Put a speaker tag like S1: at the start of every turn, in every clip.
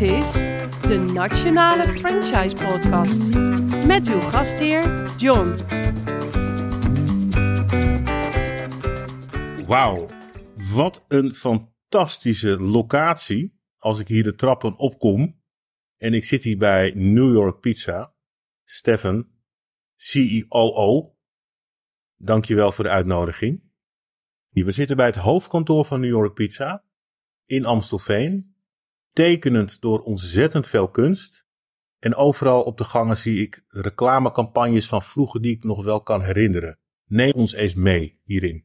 S1: Dit is de Nationale Franchise Podcast. Met uw gastheer John.
S2: Wauw, wat een fantastische locatie. Als ik hier de trappen opkom en ik zit hier bij New York Pizza. Stefan, CEO. Dankjewel voor de uitnodiging. We zitten bij het hoofdkantoor van New York Pizza in Amstelveen. Tekenend door ontzettend veel kunst. En overal op de gangen zie ik reclamecampagnes van vroeger die ik nog wel kan herinneren. Neem ons eens mee hierin.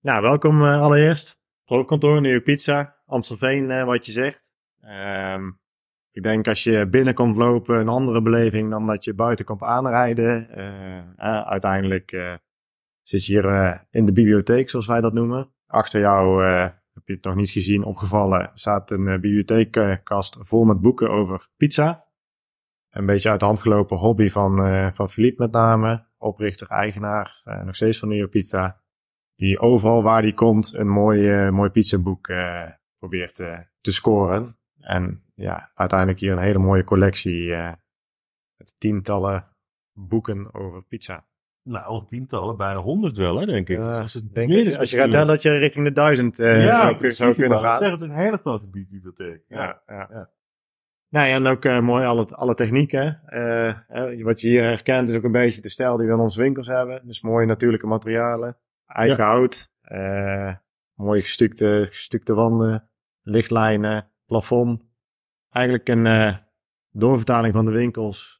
S3: Nou, welkom uh, allereerst. Hoofdkantoor, New York Pizza, Amstelveen, uh, wat je zegt. Um, ik denk als je binnenkomt lopen, een andere beleving dan dat je buiten komt aanrijden. Uh, uiteindelijk zit je hier in de bibliotheek, zoals wij dat noemen. Achter jou, heb je het nog niet gezien, opgevallen, staat een bibliotheekkast vol met boeken over pizza. Een beetje uit de hand gelopen hobby van, van Philippe met name. Oprichter, eigenaar, nog steeds van York Pizza die overal waar die komt een mooi, uh, mooi pizzaboek uh, probeert uh, te scoren. En ja, uiteindelijk hier een hele mooie collectie met tientallen boeken over pizza.
S2: Nou, tientallen, bijna honderd wel, hè, denk ik. dus
S3: het denk is, als je gaat tellen dat je richting de duizend
S2: ja,
S3: zou kunnen gaan.
S2: zeg het een hele grote bibliotheek.
S3: Ja, ja. ja. Nou ja, en ook uh, mooi alle, alle technieken. Uh, wat je hier herkent is ook een beetje de stijl die we in onze winkels hebben. Dus mooie natuurlijke materialen eikenhout, ja. uh, mooie gestukte, gestukte wanden, lichtlijnen, plafond. Eigenlijk een uh, doorvertaling van de winkels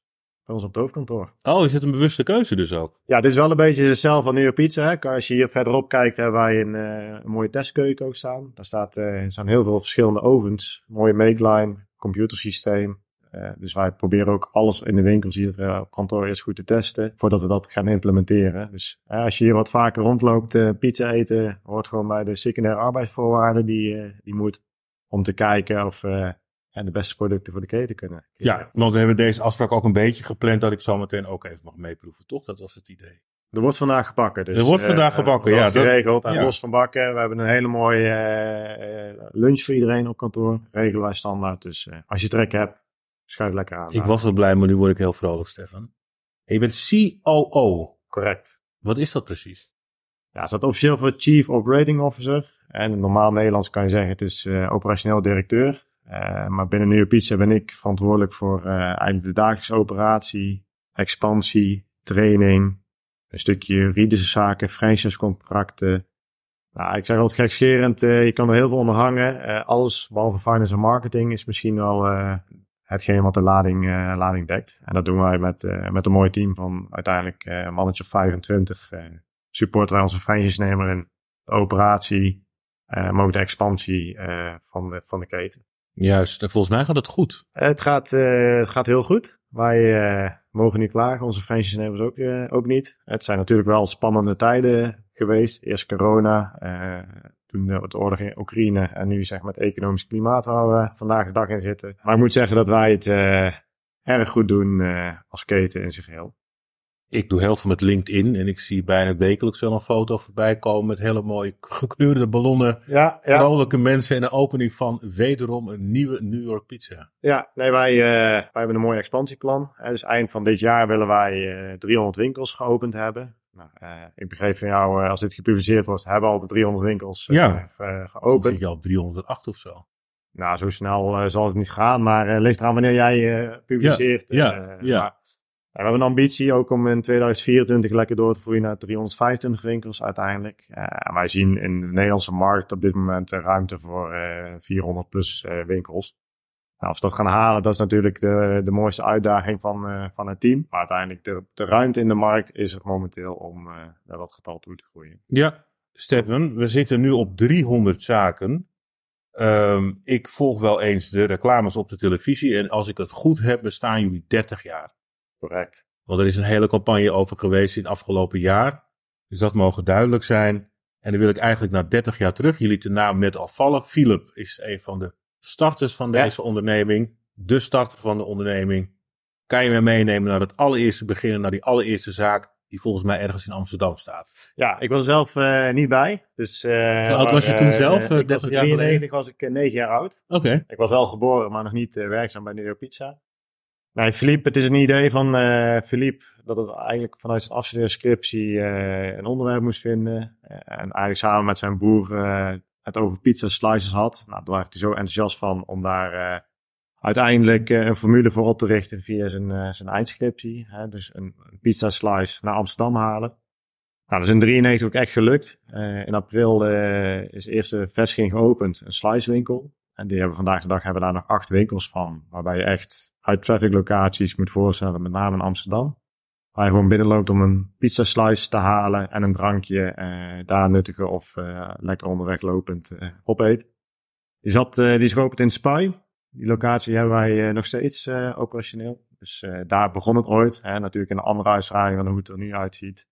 S3: bij ons op het hoofdkantoor.
S2: Oh, is het een bewuste keuze dus ook?
S3: Ja, dit is wel een beetje de stijl van New Pizza. Hè. Als je hier verderop kijkt, hebben wij een, uh, een mooie testkeuken ook staan. Daar staat, er staan heel veel verschillende ovens, mooie make-line, computersysteem. Uh, dus wij proberen ook alles in de winkels hier uh, op kantoor eerst goed te testen voordat we dat gaan implementeren. Dus uh, als je hier wat vaker rondloopt, pizza eten hoort gewoon bij de secundaire arbeidsvoorwaarden die, die moet om te kijken of we de beste producten voor de keten kunnen.
S2: Ja, want we hebben deze afspraak ook een beetje gepland dat ik zo meteen ook even mag meeproeven, toch? Dat was het idee.
S3: Er wordt vandaag gebakken. Dus,
S2: er wordt vandaag gebakken, ja.
S3: Dat geregeld en ja. los van bakken. We hebben een hele mooie lunch voor iedereen op kantoor. Regelen wij standaard. Dus als je trek hebt, Schuif lekker aan.
S2: Ik was wel blij, maar nu word ik heel vrolijk, Stefan. En je bent COO.
S3: Correct.
S2: Wat is dat precies?
S3: Ja, staat officieel voor Chief Operating Officer. En in normaal Nederlands kan je zeggen het is operationeel directeur. Uh, maar binnen New Pizza ben ik verantwoordelijk voor uh, eigenlijk de dagelijkse operatie, expansie, training, een stukje juridische zaken, franchisecontracten. Nou, ik zeg altijd gekscherend, je kan er heel veel onder hangen. alles behalve finance en marketing is misschien wel hetgeen wat de lading, uh, lading dekt. En dat doen wij met, uh, met een mooi team van uiteindelijk uh, een mannetje of 25. supporten wij onze franchise-nemer in de operatie, maar ook de expansie van, van de keten.
S2: Juist, en volgens mij gaat het goed.
S3: het, gaat, het gaat heel goed. Wij mogen niet klagen, onze franchise-nemers ook, ook niet. Het zijn natuurlijk wel spannende tijden geweest. Eerst corona, toen de oorlog in Oekraïne en nu zeg maar het economisch klimaat waar we vandaag de dag in zitten. Maar ik moet zeggen dat wij het erg goed doen als keten in zich geheel.
S2: Ik doe heel veel met LinkedIn en ik zie bijna wekelijks wel een foto voorbij komen met hele mooie gekleurde ballonnen.
S3: Ja,
S2: ja. Vrolijke mensen en de opening van wederom een nieuwe New York pizza.
S3: Ja, nee, wij, uh, wij hebben een mooi expansieplan. Dus eind van dit jaar willen wij 300 winkels geopend hebben. Nou, uh, ik begreep van jou, als dit gepubliceerd wordt, hebben we al de 300 winkels
S2: ja.
S3: geopend.
S2: Dan zit je al op 308 of zo.
S3: Nou, zo snel zal het niet gaan, maar ligt eraan wanneer jij publiceert.
S2: Ja, ja. ja.
S3: Maar, we hebben een ambitie ook om in 2024 lekker door te voeren naar 325 winkels uiteindelijk. wij zien in de Nederlandse markt op dit moment ruimte voor 400 plus winkels. Nou, als we dat gaan halen, dat is natuurlijk de, de mooiste uitdaging van, van het team. Maar uiteindelijk, de, de ruimte in de markt is momenteel om uh, naar dat getal toe te groeien.
S2: Ja, Stefan, we zitten nu op 300 zaken. Um, ik volg wel eens de reclames op de televisie. En als ik het goed heb, bestaan jullie 30 jaar.
S3: Correct.
S2: Want er is een hele campagne over geweest in het afgelopen jaar. Dus dat mogen duidelijk zijn. En dan wil ik eigenlijk naar 30 jaar terug. Jullie de naam net al vallen. Philip is een van de starters van deze ja. onderneming, de starter van de onderneming, kan je me meenemen naar het allereerste beginnen, naar die allereerste zaak. die volgens mij ergens in Amsterdam staat.
S3: Ja, ik was er zelf uh, niet bij. Dus, uh,
S2: Hoe oud was je toen zelf?
S3: Uh, ik was 93 was ik 9 jaar oud.
S2: Oké. Okay.
S3: Ik was wel geboren, maar nog niet werkzaam bij York Pizza. Nee, Philippe, het is een idee van Philippe dat het eigenlijk vanuit zijn afstudeerscriptie een onderwerp moest vinden. en eigenlijk samen met zijn broer het over pizza slices had. Nou, daar was hij zo enthousiast van om daar uiteindelijk een formule voor op te richten via zijn, zijn eindscriptie. Hè, dus een, pizza slice naar Amsterdam halen. Nou, dat is in 93 ook echt gelukt. Uh, in april uh, is de eerste vestiging geopend, een slicewinkel. En die hebben vandaag de dag hebben daar nog acht winkels van. Waarbij je echt uit traffic locaties moet voorstellen, met name in Amsterdam. Waar je gewoon binnenloopt om een pizza slice te halen en een drankje uh, daar nuttigen of lekker onderweg lopend opeten. Die, zat, die is geopend in Spui. Die locatie hebben wij nog steeds operationeel. Dus daar begon het ooit. Hè, natuurlijk in een andere uitstraling dan hoe het er nu uitziet.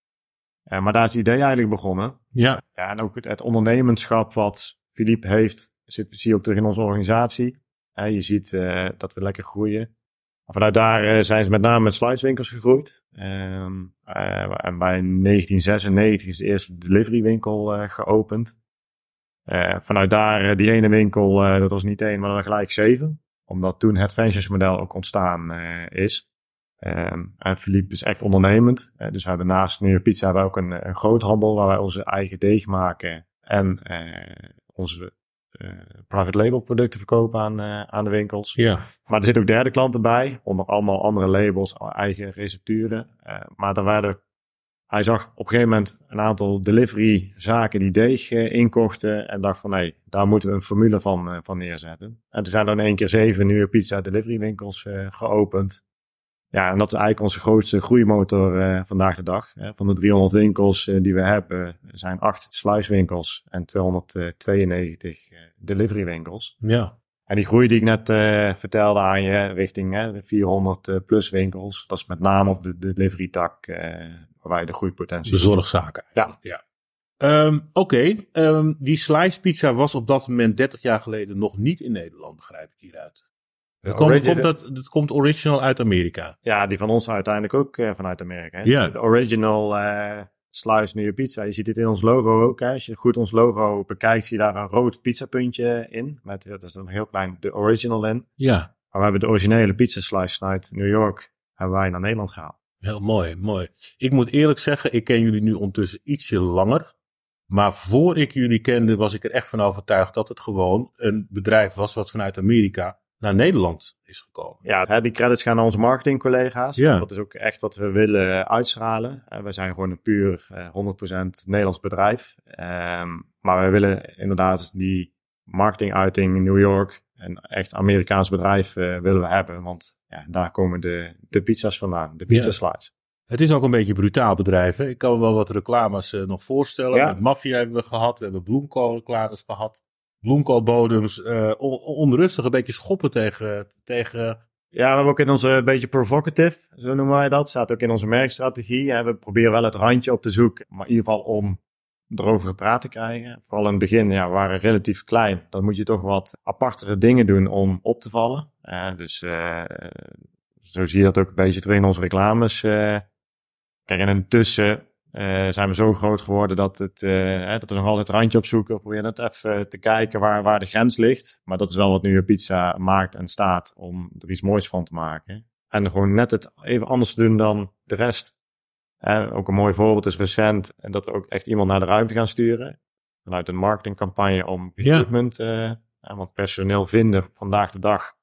S3: Maar daar is het idee eigenlijk begonnen.
S2: Ja.
S3: ja en ook het, het ondernemerschap wat Philippe heeft, zie je ook terug in onze organisatie. Uh, je ziet uh, dat we lekker groeien. Vanuit daar zijn ze met name met slicewinkels gegroeid. Ehm, en bij 1996 is de eerste deliverywinkel geopend. vanuit daar, die ene winkel, dat was niet één, maar dan gelijk zeven. Omdat toen het franchise model ook ontstaan is. Um, en Philippe is echt ondernemend. Dus we hebben naast New Pizza hebben ook een, een groothandel waar wij onze eigen deeg maken en uh, onze private label producten verkopen aan, aan de winkels.
S2: Ja.
S3: Maar er zitten ook derde klanten bij, onder allemaal andere labels, eigen recepturen. maar er werden, hij zag op een gegeven moment een aantal delivery zaken die deeg inkochten en dacht van nee, daar moeten we een formule van, van neerzetten. En toen zijn er in één keer zeven York Pizza delivery winkels geopend. Ja, en dat is eigenlijk onze grootste groeimotor uh, vandaag de dag. Hè. Van de 300 winkels uh, die we hebben, zijn 8 sluiswinkels en 292 uh, delivery winkels.
S2: Ja.
S3: En die groei die ik net vertelde aan je, richting hè, 400 plus winkels, dat is met name op de, de delivery tak waar wij de groeipotentie
S2: De zorgzaken.
S3: Ja.
S2: ja. Um, Oké, okay. um, die slice pizza was op dat moment 30 jaar geleden nog niet in Nederland, begrijp ik hieruit. Het komt, komt dat, het komt original uit Amerika.
S3: Ja, die van ons uiteindelijk ook uh, vanuit Amerika. Hè?
S2: Ja.
S3: De original uh, Slice New Pizza. Je ziet dit in ons logo ook. Hè? Als je goed ons logo bekijkt, zie je daar een rood pizzapuntje in. Met, dat is een heel klein de original in.
S2: Ja.
S3: Maar we hebben de originele pizza slice uit New York hebben wij naar Nederland gehaald.
S2: Heel mooi, mooi. Ik moet eerlijk zeggen, ik ken jullie nu ondertussen ietsje langer. Maar voor ik jullie kende, was ik er echt van overtuigd dat het gewoon een bedrijf was wat vanuit Amerika naar Nederland is gekomen.
S3: Ja, die credits gaan naar onze marketingcollega's.
S2: Ja.
S3: Dat is ook echt wat we willen uitstralen. we zijn gewoon een puur 100% Nederlands bedrijf. Um, maar we willen inderdaad die marketinguiting in New York, een echt Amerikaans bedrijf uh, willen we hebben. Want ja, daar komen de, de pizza's vandaan, de pizza slides.
S2: Het is ook een beetje een brutaal bedrijf. Hè? Ik kan me wel wat reclames nog voorstellen.
S3: Ja.
S2: Met Mafia hebben we gehad, we hebben bloemkool reclames gehad bloemkoolbodems uh, onrustig, een beetje schoppen tegen, tegen...
S3: Ja, we hebben ook in onze beetje provocative, zo noemen wij dat. Staat ook in onze merkstrategie. We proberen wel het randje op te zoeken, maar in ieder geval om erover gepraat te krijgen. Vooral in het begin, ja, we waren relatief klein. Dan moet je toch wat apartere dingen doen om op te vallen. Dus uh, zo zie je dat ook een beetje terug in onze reclames. Uh, kijk, en intussen uh, zijn we zo groot geworden dat, het, uh, dat we nog altijd randje opzoeken. We proberen net even te kijken waar, waar de grens ligt. Maar dat is wel wat nu pizza maakt en staat om er iets moois van te maken. En gewoon net het even anders doen dan de rest. Ook een mooi voorbeeld is recent en dat we ook echt iemand naar de ruimte gaan sturen. Vanuit een marketingcampagne om recruitment. Ja. want personeel vinden vandaag de dag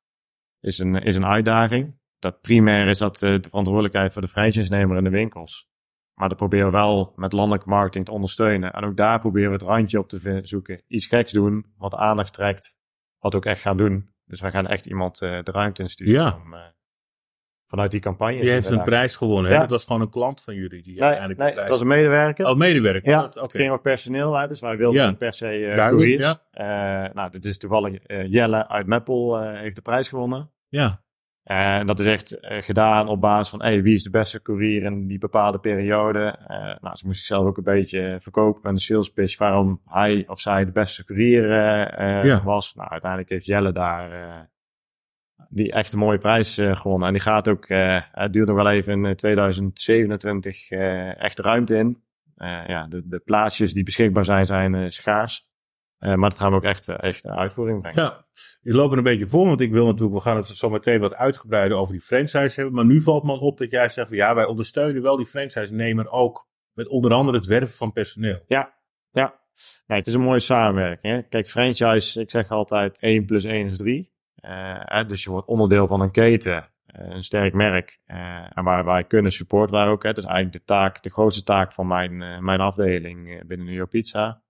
S3: is een, is een uitdaging. Dat primair is dat de verantwoordelijkheid voor de franchise-nemer in de winkels. Maar dat proberen we wel met landelijke marketing te ondersteunen. En ook daar proberen we het randje op te zoeken. Iets geks doen, wat aandacht trekt, wat ook echt gaan doen. Dus wij gaan echt iemand uh, de ruimte insturen.
S2: Ja.
S3: Om, uh, vanuit die campagne.
S2: Je heeft een prijs gewonnen, hè? Ja. Dat was gewoon een klant van jullie. Die
S3: nee,
S2: uiteindelijk
S3: nee,
S2: prijs...
S3: dat was een medewerker.
S2: Oh, medewerker.
S3: Ja,
S2: dat,
S3: het ging ook personeel uit, dus wij wilden
S2: Ja.
S3: per se uh,
S2: Duidelijk,
S3: nou, dit is toevallig Jelle uit Meppel heeft de prijs gewonnen.
S2: Ja.
S3: En dat is echt uh, gedaan op basis van hey, wie is de beste courier in die bepaalde periode. Uh, nou, ze moest zichzelf ook een beetje verkopen met een sales pitch waarom hij of zij de beste courier uh,
S2: Ja.
S3: was. Nou, uiteindelijk heeft Jelle daar die echt een mooie prijs gewonnen. En die gaat ook, het duurt nog wel even in 2027 uh, echt ruimte in. ja, de, de plaatsjes die beschikbaar zijn, zijn schaars. Maar dat gaan we ook echt, echt uitvoering brengen.
S2: Ja, je loopt een beetje voor, want ik wil natuurlijk, we gaan het zo meteen wat uitgebreider over die franchise hebben. Maar nu valt me op dat jij zegt, ja, wij ondersteunen wel die franchise-nemer ook met onder andere het werven van personeel.
S3: Ja, ja. Nee, het is een mooie samenwerking. Hè? Kijk, franchise, ik zeg altijd 1 plus 1 is 3. Uh, dus je wordt onderdeel van een keten, een sterk merk. Uh, en waar wij kunnen supporten wij ook. Hè? Dus eigenlijk de taak, de grootste taak van mijn, mijn afdeling binnen New York Pizza.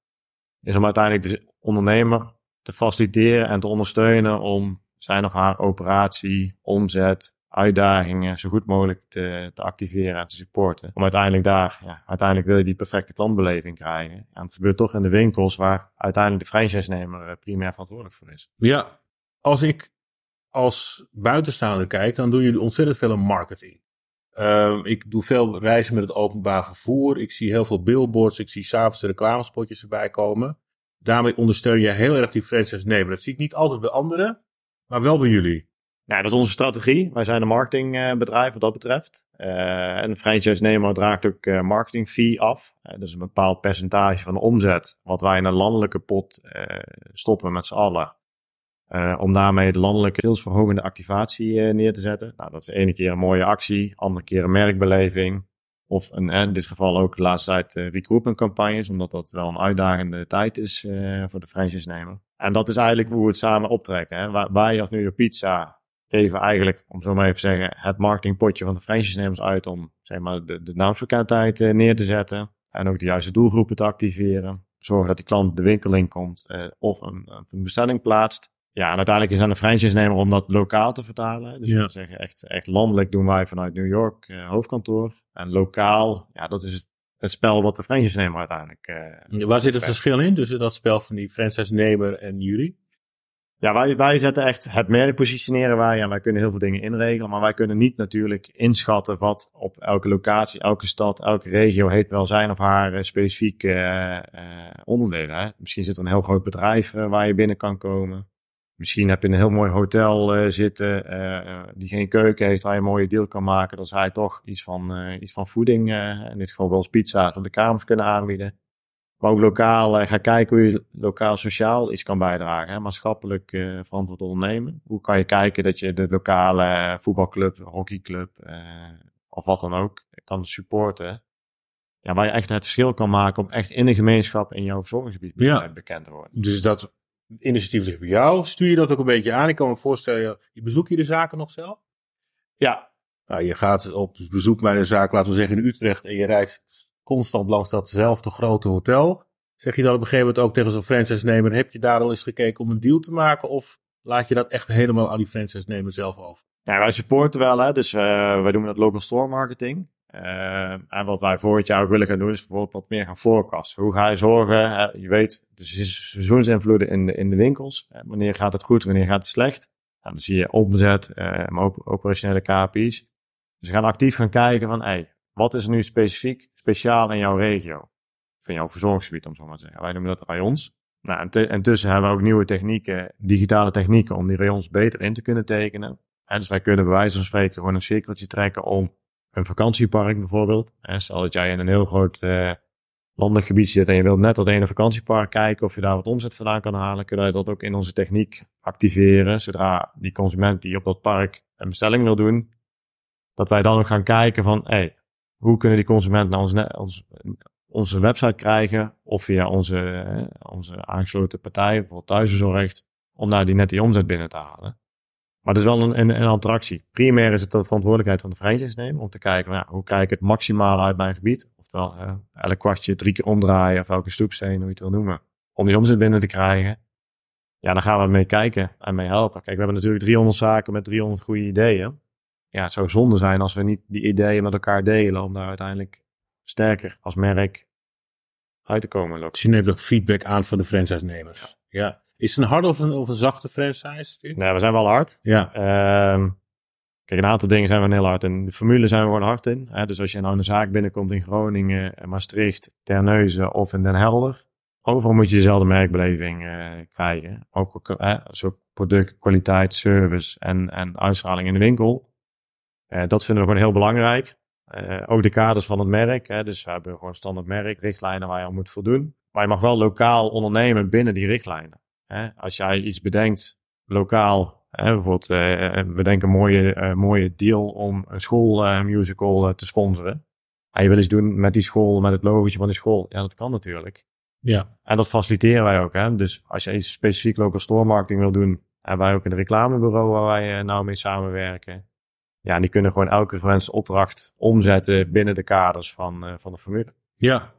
S3: Is om uiteindelijk de ondernemer te faciliteren en te ondersteunen om zijn of haar operatie, omzet, uitdagingen zo goed mogelijk te, te activeren en te supporten. Om uiteindelijk daar, ja, uiteindelijk wil je die perfecte klantbeleving krijgen. En het gebeurt toch in de winkels waar uiteindelijk de franchise-nemer primair verantwoordelijk voor is.
S2: Ja, als ik als buitenstaander kijk, dan doen jullie ontzettend veel marketing. Uh, ik doe veel reizen met het openbaar vervoer. Ik zie heel veel billboards. Ik zie s'avonds reclamespotjes erbij komen. Daarmee ondersteun je heel erg die franchise-nemer. Dat zie ik niet altijd bij anderen, maar wel bij jullie.
S3: Nou, dat is onze strategie. Wij zijn een marketingbedrijf wat dat betreft. Uh, en de franchise-nemer draagt ook uh, marketing fee af. Uh, dus een bepaald percentage van de omzet, wat wij in een landelijke pot stoppen met z'n allen. Uh, om daarmee de landelijke salesverhogende activatie uh, neer te zetten. Nou, dat is de ene keer een mooie actie, andere keer een merkbeleving. Of een, in dit geval ook de laatste tijd uh, campagnes, omdat dat wel een uitdagende tijd is voor de franchise-nemer. En dat is eigenlijk hoe we het samen optrekken. Hè. Waar, wij als nu Pizza geven eigenlijk, om zo maar even te zeggen, het marketingpotje van de franchise-nemers uit om zeg maar, de, de naamsbekendheid neer te zetten. En ook de juiste doelgroepen te activeren. Zorgen dat die klant de winkel in komt of een, een bestelling plaatst. Ja, en uiteindelijk is aan de franchise-nemer om dat lokaal te vertalen. Dus ja. we zeggen echt, echt landelijk doen wij vanuit New York uh, hoofdkantoor. En lokaal, ja, dat is het, het spel wat de franchise-nemer uiteindelijk...
S2: Uh, Waar zit het verschil in tussen dat spel van die franchise-nemer en jullie?
S3: Ja, wij, wij zetten echt het merk positioneren wij en wij kunnen heel veel dingen inregelen. Maar wij kunnen niet natuurlijk inschatten wat op elke locatie, elke stad, elke regio heet wel zijn of haar uh, specifieke onderdelen. Hè? Misschien zit er een heel groot bedrijf waar je binnen kan komen. Misschien heb je een heel mooi hotel uh, zitten uh, die geen keuken heeft waar je een mooie deal kan maken. Dan zou je toch iets van, uh, iets van voeding, in dit geval wel eens pizza's op de kamers kunnen aanbieden. Maar ook lokaal ga kijken hoe je lokaal sociaal iets kan bijdragen. Hè? Maatschappelijk verantwoord ondernemen. Hoe kan je kijken dat je de lokale voetbalclub, hockeyclub of wat dan ook kan supporten. Ja, waar je echt het verschil kan maken om echt in de gemeenschap in jouw verzorgingsgebied ja. bekend te worden.
S2: Dus dat initiatief ligt bij jou. Stuur je dat ook een beetje aan? Ik kan me voorstellen, je bezoek je de zaken nog zelf?
S3: Ja.
S2: Nou, je gaat op bezoek bij een zaak, laten we zeggen in Utrecht, en je rijdt constant langs datzelfde grote hotel. Zeg je dan op een gegeven moment ook tegen zo'n franchise-nemer, heb je daar al eens gekeken om een deal te maken? Of laat je dat echt helemaal aan die franchise-nemer zelf over?
S3: Ja, wij supporten wel, hè. dus uh, wij doen dat local store marketing. Uh, en wat wij het jaar ook willen gaan doen, is bijvoorbeeld wat meer gaan forecasten. Hoe ga je zorgen, je weet, de seizoensinvloeden in de, in de winkels. wanneer gaat het goed, wanneer gaat het slecht? En dan zie je omzet, uh, maar ook operationele KPI's. Dus we gaan actief gaan kijken van, hey, wat is er nu specifiek, speciaal in jouw regio? Van jouw verzorgingsgebied, om zo maar te zeggen. Wij noemen dat rayons. Nou, en intussen hebben we ook nieuwe technieken, digitale technieken, om die rayons beter in te kunnen tekenen. En dus wij kunnen bij wijze van spreken gewoon een cirkeltje trekken om een vakantiepark bijvoorbeeld. Stel dat jij in een heel groot uh, landelijk gebied zit en je wilt net dat ene vakantiepark kijken of je daar wat omzet vandaan kan halen, kunnen wij dat ook in onze techniek activeren. Zodra die consument die op dat park een bestelling wil doen, dat wij dan ook gaan kijken van, hey, hoe kunnen die consument naar onze website krijgen of via onze, uh, onze aangesloten partij, bijvoorbeeld thuisbezorgd, om daar die net die omzet binnen te halen. Maar het is wel een, een, een attractie. Primair is het de verantwoordelijkheid van de franchise om te kijken, nou, hoe kijk ik het maximaal uit mijn gebied? Oftewel, uh, elk kwartje drie keer omdraaien of elke stoepsteen, hoe je het wil noemen. Om die omzet binnen te krijgen. Ja, dan gaan we mee kijken en mee helpen. Kijk, we hebben natuurlijk 300 zaken met 300 goede ideeën. Ja, het zou zonde zijn als we niet die ideeën met elkaar delen om daar uiteindelijk sterker als merk uit te komen.
S2: Dus je neemt ook feedback aan van de franchise-nemers. Ja. ja. Is het een harde of een, of een zachte franchise?
S3: Nee, we zijn wel hard.
S2: Ja.
S3: Um, kijk, een aantal dingen zijn we heel hard in. De formule zijn we gewoon hard in. Hè? Dus als je nou een zaak binnenkomt in Groningen, Maastricht, Terneuzen of in Den Helder. overal moet je dezelfde merkbeleving uh, krijgen. Ook uh, zo product, kwaliteit, service en, en uitstraling in de winkel. Uh, dat vinden we gewoon heel belangrijk. ook de kaders van het merk. Hè, dus we hebben gewoon standaard merk, richtlijnen waar je aan moet voldoen. Maar je mag wel lokaal ondernemen binnen die richtlijnen. Hè. Als jij iets bedenkt lokaal, hè, bijvoorbeeld we denken een mooie, mooie deal om een schoolmusical te sponsoren. En je wil iets doen met die school, met het logotje van die school. Ja, dat kan natuurlijk.
S2: Ja.
S3: En dat faciliteren wij ook. Hè? Dus als je iets specifiek local store marketing wil doen, hebben wij ook een reclamebureau waar wij nou mee samenwerken. Ja, en die kunnen gewoon elke gewenste opdracht omzetten binnen de kaders van, van de formule.
S2: Ja,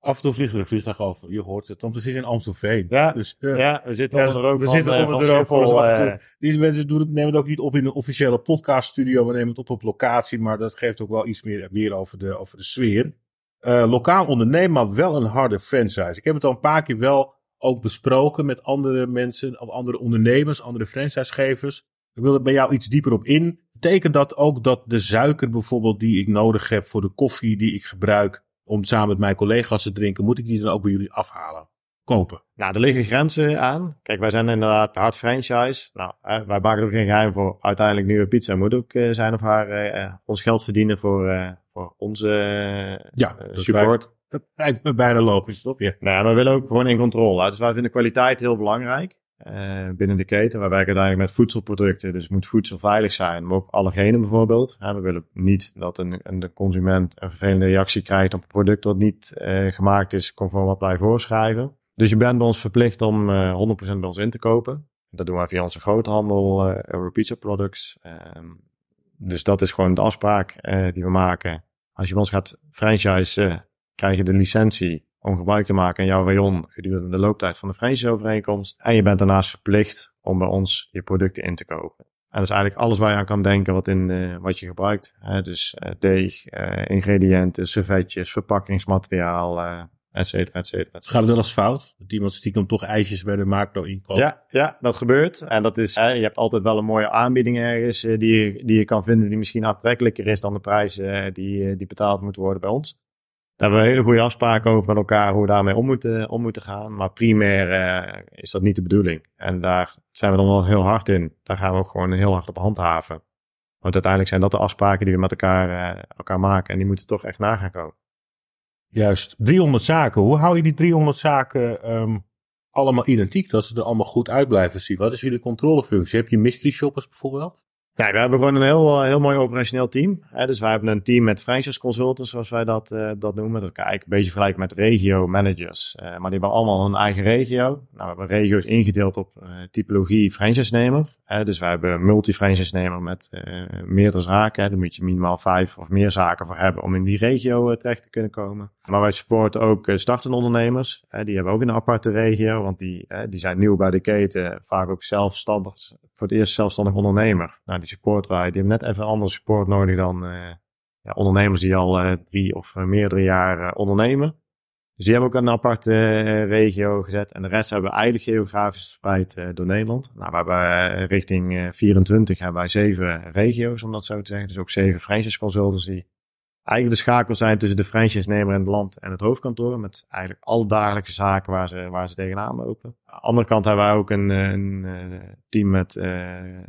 S2: af en toe vliegt er een vliegtuig over. Je hoort het, want het is in Amstelveen.
S3: Ja, dus, uh, ja we zitten onder de rook
S2: we
S3: van,
S2: zitten onder
S3: de rook
S2: van Deze mensen doen het, nemen het ook niet op in een officiële podcaststudio. We nemen het op op locatie, maar dat geeft ook wel iets meer, meer over, de, over de sfeer. Uh, lokaal ondernemen, maar wel een harde franchise. Ik heb het al een paar keer wel ook besproken met andere mensen, of andere ondernemers, andere franchisegevers. Ik wil er bij jou iets dieper op in. Betekent dat ook dat de suiker bijvoorbeeld die ik nodig heb voor de koffie die ik gebruik om samen met mijn collega's te drinken, moet ik die dan ook bij jullie afhalen? Kopen.
S3: Nou, er liggen grenzen aan. Kijk, wij zijn inderdaad hard franchise. Nou, wij maken er geen geheim voor. Uiteindelijk nieuwe pizza moet ook uh, zijn of haar uh, ons geld verdienen voor, uh, voor onze
S2: ja,
S3: support.
S2: Dat lijkt me bijna logisch, toch?
S3: Ja. Nou ja, we willen ook gewoon in controle. Dus wij vinden kwaliteit heel belangrijk uh, binnen de keten. Wij werken uiteindelijk met voedselproducten, dus moet voedsel veilig zijn, maar ook allergenen bijvoorbeeld. we willen niet dat een, een, de consument een vervelende reactie krijgt op een product dat niet uh, gemaakt is conform wat wij voorschrijven. Dus je bent bij ons verplicht om uh, 100% bij ons in te kopen. Dat doen wij via onze groothandel, uh, Europizza Products. Um, dus dat is gewoon de afspraak die we maken. Als je bij ons gaat franchise, krijg je de licentie om gebruik te maken in jouw rayon gedurende de looptijd van de franchise-overeenkomst. En je bent daarnaast verplicht om bij ons je producten in te kopen. En dat is eigenlijk alles waar je aan kan denken wat, in, uh, wat je gebruikt. Hè? Dus uh, deeg, uh, ingrediënten, servetjes, verpakkingsmateriaal, et cetera, et cetera.
S2: Gaat het wel eens fout? Dat iemand stiekem toch ijsjes bij de macro inkoopt?
S3: Ja, ja, dat gebeurt. En dat is, je hebt altijd wel een mooie aanbieding ergens die, je, die je kan vinden die misschien aantrekkelijker is dan de prijs die, die betaald moet worden bij ons. Daar hebben we hele goede afspraken over met elkaar hoe we daarmee om moeten, om moeten gaan. Maar primair uh, is dat niet de bedoeling. En daar zijn we dan wel heel hard in. Daar gaan we ook gewoon heel hard op handhaven. Want uiteindelijk zijn dat de afspraken die we met elkaar, uh, elkaar maken. En die moeten toch echt na gaan komen.
S2: Juist. 300 zaken. Hoe hou je die 300 zaken um, allemaal identiek? Dat ze er allemaal goed uit blijven zien. Wat is jullie controlefunctie? Heb je mystery shoppers bijvoorbeeld?
S3: Ja, we hebben gewoon een heel, heel mooi operationeel team. Hè? Dus wij hebben een team met franchise consultants, zoals wij dat, uh, dat noemen. Dat kan eigenlijk een beetje vergelijken met regio managers. Uh, maar die hebben allemaal een eigen regio. Nou, we hebben regio's ingedeeld op typologie franchise-nemer. Dus wij hebben multi-franchise-nemer met meerdere zaken. Daar moet je minimaal vijf of meer zaken voor hebben om in die regio terecht te kunnen komen. Maar wij supporten ook startende ondernemers. Die hebben ook een aparte regio, want die, die zijn nieuw bij de keten. Vaak ook zelfstandig voor het eerst zelfstandig ondernemer. Nou, die support wij, die hebben net even andere support nodig dan uh, ja, ondernemers die al uh, drie of uh, meerdere jaar ondernemen. Dus die hebben ook een aparte regio gezet. En de rest hebben we eigenlijk geografisch verspreid door Nederland. Nou, we hebben richting 24 hebben wij zeven regio's, om dat zo te zeggen. Dus ook zeven franchise consultants die eigenlijk de schakel zijn tussen de franchise-nemer in het land en het hoofdkantoor. Met eigenlijk alle dagelijkse zaken waar ze, waar ze tegenaan lopen. Aan de andere kant hebben wij ook een, een, team met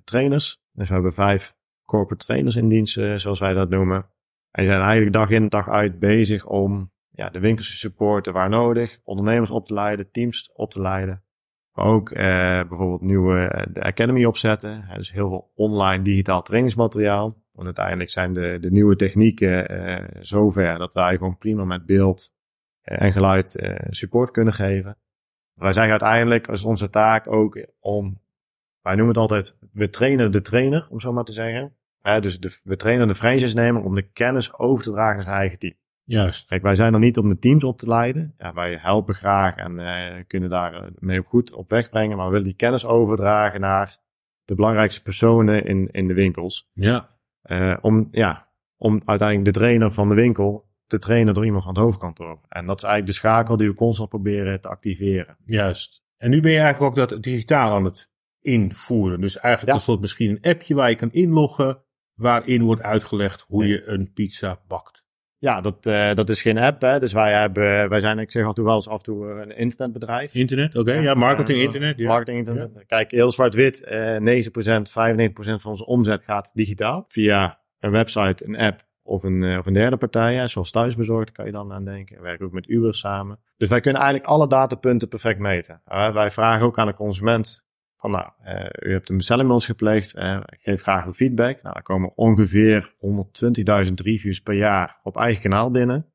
S3: trainers. Dus we hebben vijf corporate trainers in dienst, zoals wij dat noemen. En die zijn eigenlijk dag in dag uit bezig om ja, de winkels te supporten waar nodig. Ondernemers op te leiden, teams op te leiden. Maar ook uh, bijvoorbeeld nieuwe de Academy opzetten. Dus heel veel online digitaal trainingsmateriaal. Want uiteindelijk zijn de, de nieuwe technieken uh, zover dat wij gewoon prima met beeld uh, en geluid uh, support kunnen geven. Wij zeggen uiteindelijk, is onze taak ook om, wij noemen het altijd, we trainen de trainer, om zo maar te zeggen. dus de, we trainen de franchise-nemer om de kennis over te dragen naar zijn eigen team.
S2: Juist.
S3: Kijk, wij zijn er niet om de teams op te leiden. Ja, wij helpen graag en kunnen daar mee goed op weg brengen. Maar we willen die kennis overdragen naar de belangrijkste personen in, in de winkels.
S2: Ja.
S3: Uh, om, ja, om uiteindelijk de trainer van de winkel te trainen door iemand van het hoofdkantoor. En dat is eigenlijk de schakel die we constant proberen te activeren.
S2: Juist. En nu ben je eigenlijk ook dat digitaal aan het invoeren. Dus eigenlijk ja. is dat misschien een appje waar je kan inloggen, waarin wordt uitgelegd hoe je een pizza bakt.
S3: Ja, dat, uh, dat is geen app. Hè? Dus wij, hebben, wij zijn, ik zeg altijd wel eens af en toe een internetbedrijf.
S2: Internet, oké. Ja, marketing, uh, internet. Ja.
S3: Marketing, internet. Ja. Kijk, heel zwart-wit. Uh, 9%, 95% van onze omzet gaat digitaal. Via een website, een app of een, of een derde partij. Hè? Zoals thuisbezorgd kan je dan aan denken. We werken ook met Uber samen. Dus wij kunnen eigenlijk alle datapunten perfect meten. wij vragen ook aan de consument van nou, uh, u hebt een bestelling bij ons gepleegd, ik geef graag een feedback. Nou, er komen ongeveer 120.000 reviews per jaar op eigen kanaal binnen.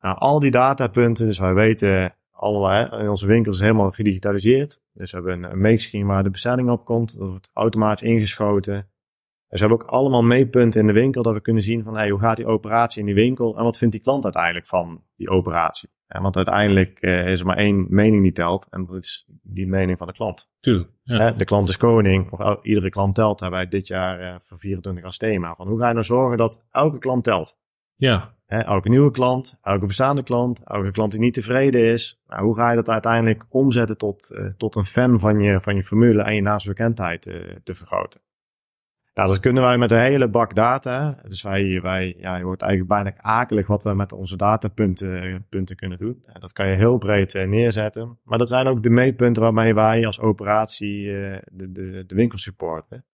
S3: Nou, al die datapunten, dus wij weten allerlei, in onze winkels is helemaal gedigitaliseerd. Dus we hebben een, meetscreen waar de bestelling op komt, dat wordt automatisch ingeschoten. Dus we hebben ook allemaal meetpunten in de winkel, dat we kunnen zien van hey, hoe gaat die operatie in die winkel en wat vindt die klant uiteindelijk van die operatie. Ja, want uiteindelijk uh, is er maar één mening die telt. En dat is die mening van de klant.
S2: Tuurlijk.
S3: Ja. de klant is koning. Of iedere klant telt. Hebben wij dit jaar uh, voor 24 als thema. Van hoe ga je nou zorgen dat elke klant telt?
S2: Ja.
S3: Hè, elke nieuwe klant, elke bestaande klant, elke klant die niet tevreden is. Nou, hoe ga je dat uiteindelijk omzetten tot, uh, tot een fan van je, van je formule en je naamsbekendheid te vergroten? Nou, dat kunnen wij met een hele bak data. Dus wij, wij ja, je wordt eigenlijk bijna akelig wat we met onze datapunten punten kunnen doen. dat kan je heel breed uh, neerzetten. Maar dat zijn ook de meetpunten waarmee wij als operatie uh, de, de, de winkel supporten.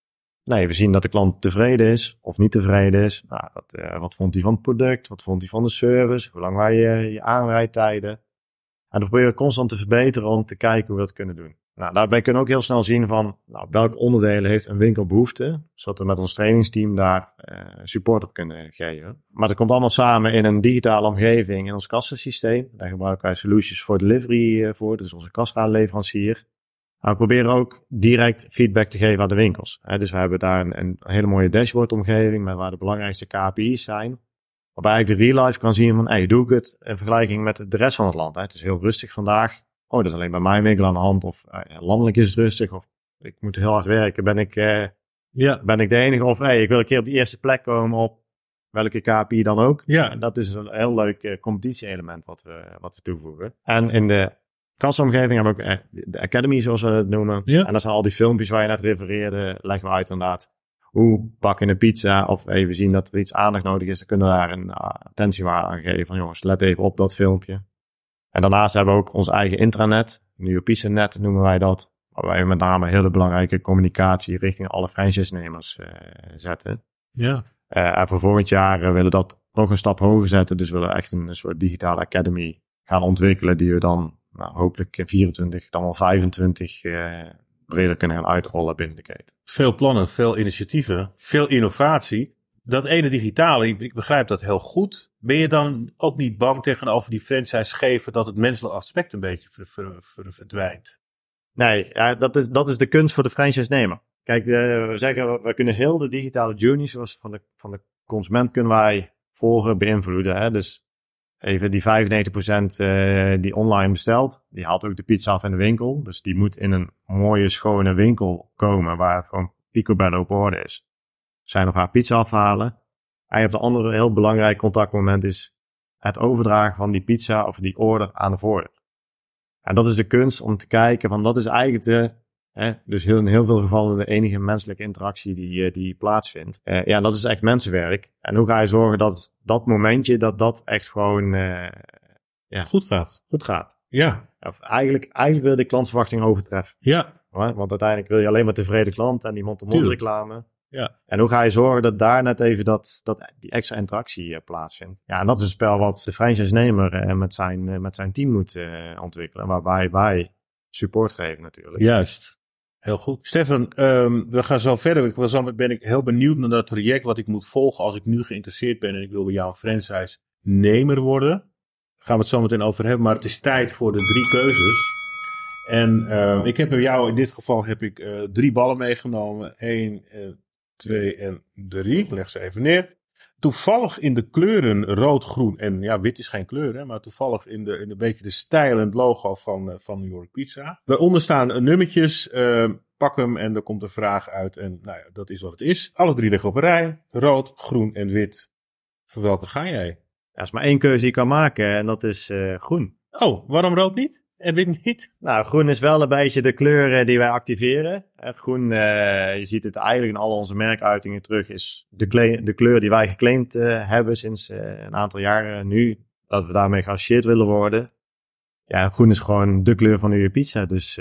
S3: Nee, we zien dat de klant tevreden is of niet tevreden is. Nou, dat, wat vond hij van het product? Wat vond hij van de service? Hoe lang waren je, je aanrijdtijden? En dan proberen we constant te verbeteren om te kijken hoe we dat kunnen doen. Nou, daarbij kunnen we ook heel snel zien van nou, welke onderdelen heeft een winkel behoefte, zodat we met ons trainingsteam daar uh, support op kunnen geven. Maar dat komt allemaal samen in een digitale omgeving in ons kassasysteem. Daar gebruiken wij Solutions for Delivery uh, voor, dus onze kassaaleverancier. Maar we proberen ook direct feedback te geven aan de winkels. Hè. Dus we hebben daar een, een hele mooie dashboard-omgeving met waar de belangrijkste KPI's zijn. Waarbij ik de real life kan zien van, hey, doe ik het in vergelijking met de rest van het land. Hè. Het is heel rustig vandaag oh, dat is alleen bij mijn winkel aan de hand. Of uh, landelijk is het rustig. Of ik moet heel hard werken. Ben ik, uh, ja. ben ik de enige? Of hey, ik wil een keer op de eerste plek komen op welke KPI dan ook.
S2: Ja.
S3: En dat is een heel leuk uh, competitie-element wat we, wat we toevoegen. En in de kassaomgeving hebben we ook de Academy, zoals we het noemen.
S2: Ja.
S3: En dat zijn al die filmpjes waar je net refereerde. Leggen we uit inderdaad. Hoe bak je een pizza? Of hey, we zien dat er iets aandacht nodig is. Dan kunnen we daar een attentiewaarde aan geven. Van jongens, let even op dat filmpje. En daarnaast hebben we ook ons eigen intranet, net noemen wij dat. Waarbij we met name hele belangrijke communicatie richting alle franchise-nemers uh, zetten.
S2: Ja.
S3: Uh, en voor volgend jaar uh, willen dat nog een stap hoger zetten. Dus we willen echt een, een soort digitale academy gaan ontwikkelen. Die we dan nou, hopelijk in 24, dan wel 25 breder kunnen gaan uitrollen binnen de keten.
S2: Veel plannen, veel initiatieven, veel innovatie dat ene digitale, ik, begrijp dat heel goed. Ben je dan ook niet bang tegenover die franchise geven dat het menselijke aspect een beetje verdwijnt?
S3: Nee, ja, dat, is, dat is de kunst voor de franchise-nemer. Kijk, we zeggen, we kunnen heel de digitale journey, zoals van de, van de consument, kunnen wij volgen, beïnvloeden. Hè? Dus even die 95% uh, die online bestelt, die haalt ook de pizza af in de winkel. Dus die moet in een mooie, schone winkel komen waar gewoon picobello op orde is zijn of haar pizza afhalen. En je hebt een andere heel belangrijk contactmoment is het overdragen van die pizza of die order aan de voordeur. En dat is de kunst om te kijken van dat is eigenlijk de, hè, dus heel, in heel veel gevallen de enige menselijke interactie die, eh, die plaatsvindt. Uh, ja, dat is echt mensenwerk. En hoe ga je zorgen dat dat momentje, dat dat echt gewoon uh,
S2: ja, goed gaat.
S3: Goed gaat.
S2: Ja.
S3: Of eigenlijk, eigenlijk wil je de klantverwachting overtreffen.
S2: Ja.
S3: Want uiteindelijk wil je alleen maar tevreden klant en die mond-to-mond reclame.
S2: Ja.
S3: En hoe ga je zorgen dat daar net even dat, dat die extra interactie uh, plaatsvindt? Ja, en dat is een spel wat de franchise-nemer uh, met, zijn, uh, met zijn team moet ontwikkelen. Waarbij wij support geven natuurlijk.
S2: Juist. Heel goed. Stefan, um, we gaan zo verder. Ik was al, ben ik heel benieuwd naar dat traject wat ik moet volgen als ik nu geïnteresseerd ben en ik wil bij jou een franchise-nemer worden. Daar gaan we het zo meteen over hebben, maar het is tijd voor de drie keuzes. En uh, ik heb bij jou, in dit geval heb ik uh, drie ballen meegenomen. Eén, 2 en 3. Leg ze even neer. Toevallig in de kleuren rood, groen en ja, wit is geen kleur, hè, maar toevallig in, de, in een beetje de stijl en het logo van, uh, van New York Pizza. Daaronder staan nummertjes. Uh, pak hem en er komt een vraag uit. En nou ja, dat is wat het is. Alle drie liggen op een rij. Rood, groen en wit. Voor welke ga jij?
S3: Er is maar één keuze die je kan maken en dat is uh, groen.
S2: Oh, waarom rood niet? Heb ik niet?
S3: Nou, groen is wel een beetje de kleur eh, die wij activeren. Eh, Groen, eh, je ziet het eigenlijk in al onze merkuitingen terug, is de, de kleur die wij geclaimd hebben sinds een aantal jaren nu. Dat we daarmee geassocieerd willen worden. Ja, groen is gewoon de kleur van uw pizza, dus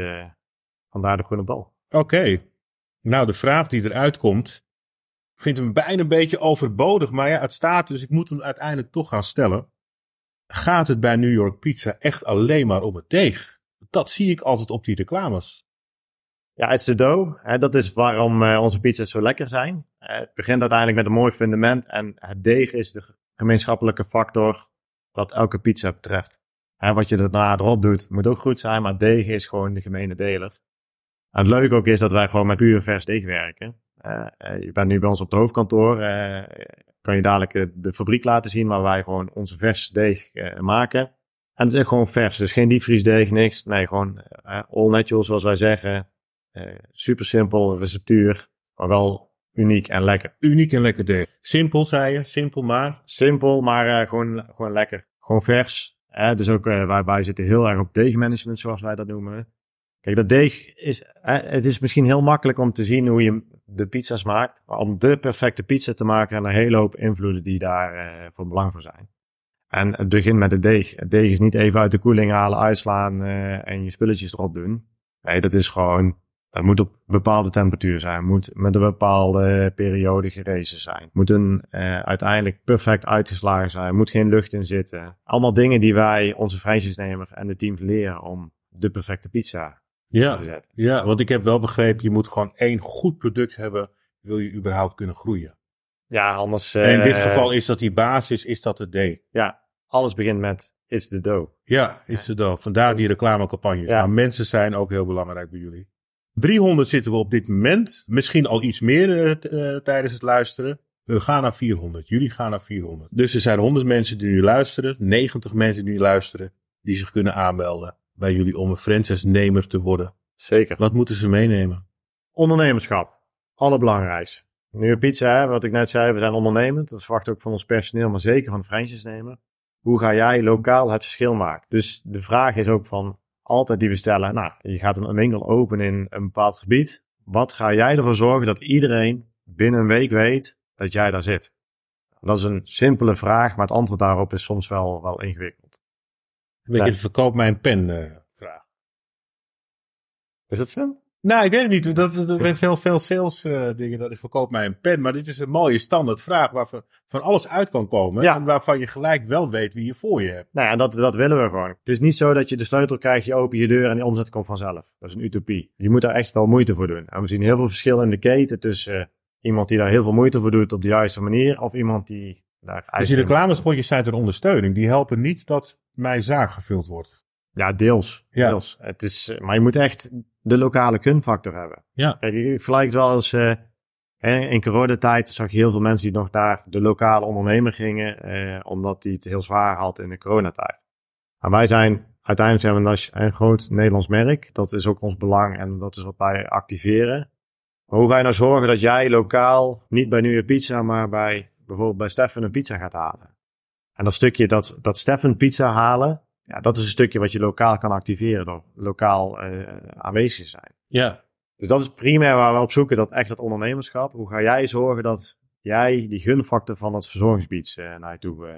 S3: vandaar de groene bal.
S2: Oké. Nou, de vraag die eruit komt, ik vind hem bijna een beetje overbodig, maar ja, het staat dus ik moet hem uiteindelijk toch gaan stellen. Gaat het bij New York Pizza echt alleen maar om het deeg? Dat zie ik altijd op die reclames.
S3: Ja, het is de dough. Hè, dat is waarom eh, onze pizza's zo lekker zijn. Eh, het begint uiteindelijk met een mooi fundament. En het deeg is de gemeenschappelijke factor wat elke pizza betreft. Hè, wat je daarna erop doet, moet ook goed zijn. Maar deeg is gewoon de gemene deler. En het leuke ook is dat wij gewoon met puur vers deeg werken. Eh, je bent nu bij ons op het hoofdkantoor. Kan je dadelijk eh, de fabriek laten zien waar wij gewoon onze vers deeg eh, maken. En het is echt gewoon vers. Dus geen diepvriesdeeg, niks. Nee, gewoon eh, all natural zoals wij zeggen. Super simpel receptuur, maar wel uniek en lekker.
S2: Uniek en lekker deeg. Simpel, zei je. Simpel maar.
S3: Simpel, maar gewoon, gewoon lekker. Gewoon vers. Dus ook wij, wij zitten heel erg op deegmanagement, zoals wij dat noemen. Dat deeg is, het is misschien heel makkelijk om te zien hoe je de pizza's maakt. Maar om de perfecte pizza te maken, zijn er een hele hoop invloeden die daar eh, voor belang voor zijn. En het begint met het deeg. Het deeg is niet even uit de koeling halen, uitslaan eh, en je spulletjes erop doen. Nee, dat is gewoon het moet op bepaalde temperatuur zijn. moet met een bepaalde periode gerezen zijn. moet een eh, uiteindelijk perfect uitgeslagen zijn. moet geen lucht in zitten. Allemaal dingen die wij onze franchise-nemer en het team leren om de perfecte pizza
S2: Ja.
S3: te zetten.
S2: ja, want ik heb wel begrepen, je moet gewoon één goed product hebben, wil je überhaupt kunnen groeien.
S3: Ja, anders...
S2: en in dit
S3: eh,
S2: geval is dat die basis, is dat het deeg.
S3: Ja, alles begint met it's the dough.
S2: Ja, is het dan. Vandaar die reclamecampagnes.
S3: Ja.
S2: Maar mensen zijn ook heel belangrijk bij jullie. 300 zitten we op dit moment. Misschien al iets meer eh, eh, tijdens het luisteren. We gaan naar 400. Jullie gaan naar 400. Dus er zijn 100 mensen die nu luisteren. 90 mensen die nu luisteren. Die zich kunnen aanmelden bij jullie om een franchise-nemer te worden.
S3: Zeker.
S2: Wat moeten ze meenemen?
S3: Ondernemerschap. Allerbelangrijkste. Nu een pizza, hè, wat ik net zei, we zijn ondernemend. Dat verwacht ook van ons personeel, maar zeker van de franchise-nemer. Hoe ga jij lokaal het verschil maken? Dus de vraag is ook van altijd die we stellen. Nou, je gaat een winkel openen in een bepaald gebied. Wat ga jij ervoor zorgen dat iedereen binnen een week weet dat jij daar zit? Dat is een simpele vraag, maar het antwoord daarop is soms wel, wel ingewikkeld.
S2: Een beetje
S3: Nee.
S2: de verkoop mij een pen eh, vraag.
S3: Is dat zo?
S2: Nou, ik weet het niet. Dat, dat, er zijn veel, veel sales eh, dingen dat ik verkoop mij een pen. Maar dit is een mooie standaard vraag waar van, alles uit kan komen.
S3: Ja.
S2: En waarvan je gelijk wel weet wie je voor je hebt.
S3: Nou ja, dat, dat willen we gewoon. Het is niet zo dat je de sleutel krijgt, je open je deur en die omzet komt vanzelf. Dat is een utopie. Je moet daar echt wel moeite voor doen. En we zien heel veel verschil in de keten tussen eh, iemand die daar heel veel moeite voor doet op de juiste manier, of iemand die daar
S2: Dus die reclamespotjes zijn ter ondersteuning. Die helpen niet dat mijn zaak gevuld wordt.
S3: Ja, deels.
S2: Ja.
S3: deels. Het is, eh, maar je moet echt de lokale kunfactor hebben.
S2: Ja.
S3: Kijk, ik vergelijk wel eens... hè, in coronatijd zag je heel veel mensen die nog naar de lokale ondernemer gingen, eh, omdat die het heel zwaar had in de coronatijd. Maar wij zijn, uiteindelijk zijn we een, groot Nederlands merk. Dat is ook ons belang en dat is wat wij activeren. Maar hoe ga je nou zorgen dat jij lokaal niet bij Nieuwe Pizza, maar bij bijvoorbeeld bij Stefan een pizza gaat halen? En dat stukje dat, dat Stefan pizza halen, ja, dat is een stukje wat je lokaal kan activeren door lokaal eh, aanwezig te zijn.
S2: Ja.
S3: Dus dat is primair waar we op zoeken, dat echt dat ondernemerschap. Hoe ga jij zorgen dat jij die gunfactor van het verzorgingsgebied eh, naar je toe eh,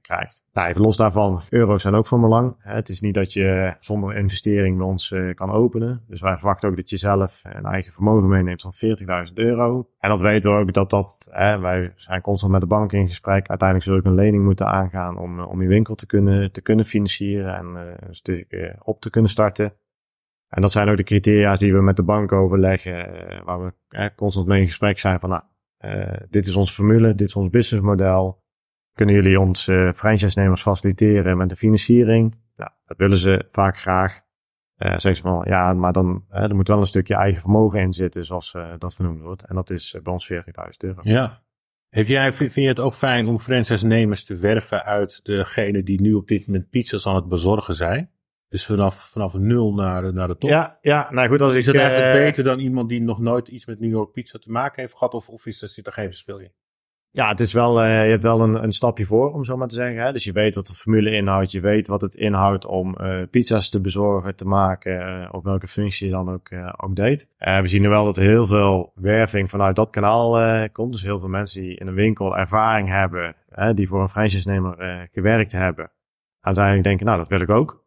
S3: krijgt? Nou, even los daarvan, euro's zijn ook van belang. Het is niet dat je zonder investering bij ons eh, kan openen. Dus wij verwachten ook dat je zelf een eigen vermogen meeneemt van 40.000 euro. En dat weten we ook dat dat, hè, wij zijn constant met de bank in gesprek. Uiteindelijk zul ik een lening moeten aangaan om, om je winkel te kunnen, te kunnen financieren en een stuk op te kunnen starten. En dat zijn ook de criteria die we met de bank overleggen, waar we constant mee in gesprek zijn van, nou, eh, dit is onze formule, dit is ons businessmodel. Kunnen jullie ons eh franchise-nemers faciliteren met de financiering? Nou, dat willen ze vaak graag. Eh zeggen ze van, ja, maar dan er moet wel een stukje eigen vermogen in zitten, zoals dat genoemd wordt. En dat is bij ons 40.000 euro.
S2: Ja. Heb jij, vind vind je het ook fijn om franchise-nemers te werven uit degene die nu op dit moment pizza's aan het bezorgen zijn? Dus vanaf, vanaf nul naar, naar de top.
S3: Ja, ja, nou goed, als ik...
S2: Is dat eigenlijk
S3: eh,
S2: beter dan iemand die nog nooit iets met New York Pizza te maken heeft gehad? Of, of is er, zit er geen verschil in?
S3: Ja, het is wel, uh, je hebt wel een, een stapje voor, om zo maar te zeggen. Hè? Dus je weet wat de formule inhoudt. Je weet wat het inhoudt om uh, pizza's te bezorgen, te maken. Op welke functie je dan ook, ook deed. we zien nu wel dat er heel veel werving vanuit dat kanaal komt. Dus heel veel mensen die in een winkel ervaring hebben. die voor een franchise-nemer gewerkt hebben. Uiteindelijk denken, nou, dat wil ik ook.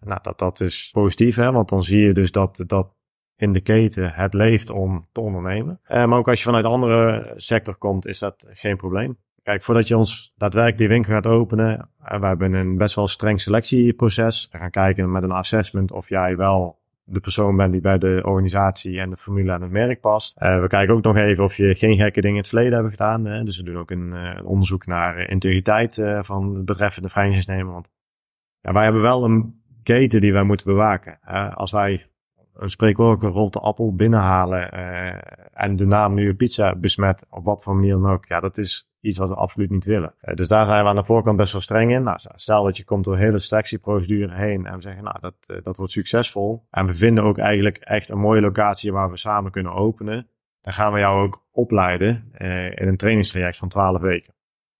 S3: Nou, dat, dat is positief, hè? want dan zie je dus dat, dat in de keten het leeft om te ondernemen. Uh, maar ook als je vanuit een andere sector komt, is dat geen probleem. Kijk, voordat je ons daadwerkelijk die winkel gaat openen, uh, we hebben een best wel streng selectieproces. We gaan kijken met een assessment of jij wel de persoon bent die bij de organisatie en de formule en het merk past. We kijken ook nog even of je geen gekke dingen in het verleden hebben gedaan. Hè? Dus we doen ook een, onderzoek naar integriteit van het betreffende franchise-nemer. Want ja, wij hebben wel een keten die wij moeten bewaken. als wij een spreekwoordelijke rolte appel binnenhalen uh, en de naam nu pizza besmet, op wat voor manier dan ook, ja, dat is iets wat we absoluut niet willen. Uh, dus daar zijn we aan de voorkant best wel streng in. Nou, stel dat je komt door hele selectieprocedure heen en we zeggen, nou, dat, uh, dat wordt succesvol. En we vinden ook eigenlijk echt een mooie locatie waar we samen kunnen openen. Dan gaan we jou ook opleiden in een trainingstraject van 12 weken.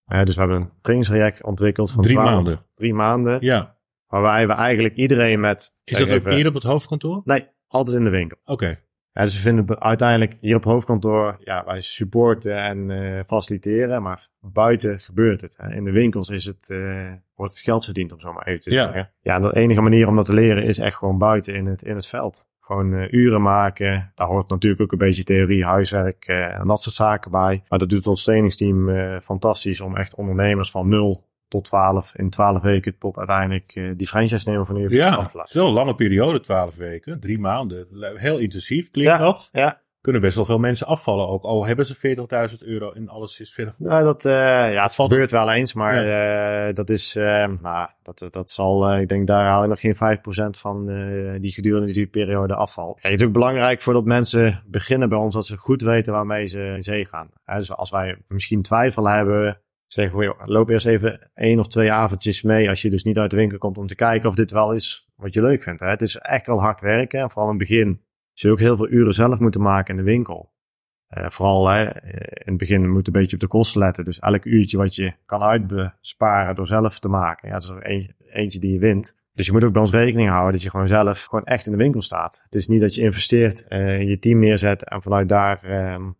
S3: dus we hebben een trainingstraject ontwikkeld van
S2: drie maanden.
S3: Drie maanden.
S2: Ja.
S3: Waarbij we eigenlijk iedereen met...
S2: Is dat ook hier op het hoofdkantoor?
S3: Nee, altijd in de winkel.
S2: Oké.
S3: Ja, dus we vinden uiteindelijk hier op hoofdkantoor, ja, wij supporten en uh, faciliteren, maar buiten gebeurt het. Hè. In de winkels is het, uh, wordt het geld verdiend, om zo maar even te
S2: ja.
S3: zeggen. Ja, de enige manier om dat te leren is echt gewoon buiten in het, in het veld. Gewoon uh, uren maken. Daar hoort natuurlijk ook een beetje theorie, huiswerk en dat soort zaken bij. Maar dat doet ons trainingsteam fantastisch om echt ondernemers van nul tot 12, in 12 weken tot uiteindelijk uh, die franchise nemen van de
S2: Ja, het is wel een lange periode, 12 weken. Drie maanden. Heel intensief, klinkt
S3: ja,
S2: dat?
S3: Ja.
S2: Kunnen best wel veel mensen afvallen ook. Al hebben ze 40.000 euro in alles is verder.
S3: Nou, dat, uh, ja, het valt gebeurt wel eens, maar ja. uh, dat is, nou, dat, dat zal, ik denk daar haal je nog geen 5% van die gedurende die periode afval. Kijk, het is natuurlijk belangrijk voordat mensen beginnen bij ons, dat ze goed weten waarmee ze in zee gaan. Dus als wij misschien twijfel hebben, Zeg voor loop eerst even één of twee avondjes mee als je dus niet uit de winkel komt om te kijken of dit wel is wat je leuk vindt. Hè? Het is echt wel hard werken. En vooral in het begin zul je ook heel veel uren zelf moeten maken in de winkel. Uh, vooral hè, in het begin moet je een beetje op de kosten letten. Dus elk uurtje wat je kan uitbesparen door zelf te maken. Ja, dat is er een, eentje die je wint. Dus je moet ook bij ons rekening houden dat je gewoon zelf gewoon echt in de winkel staat. Het is niet dat je investeert, uh, je team neerzet en vanuit daar um,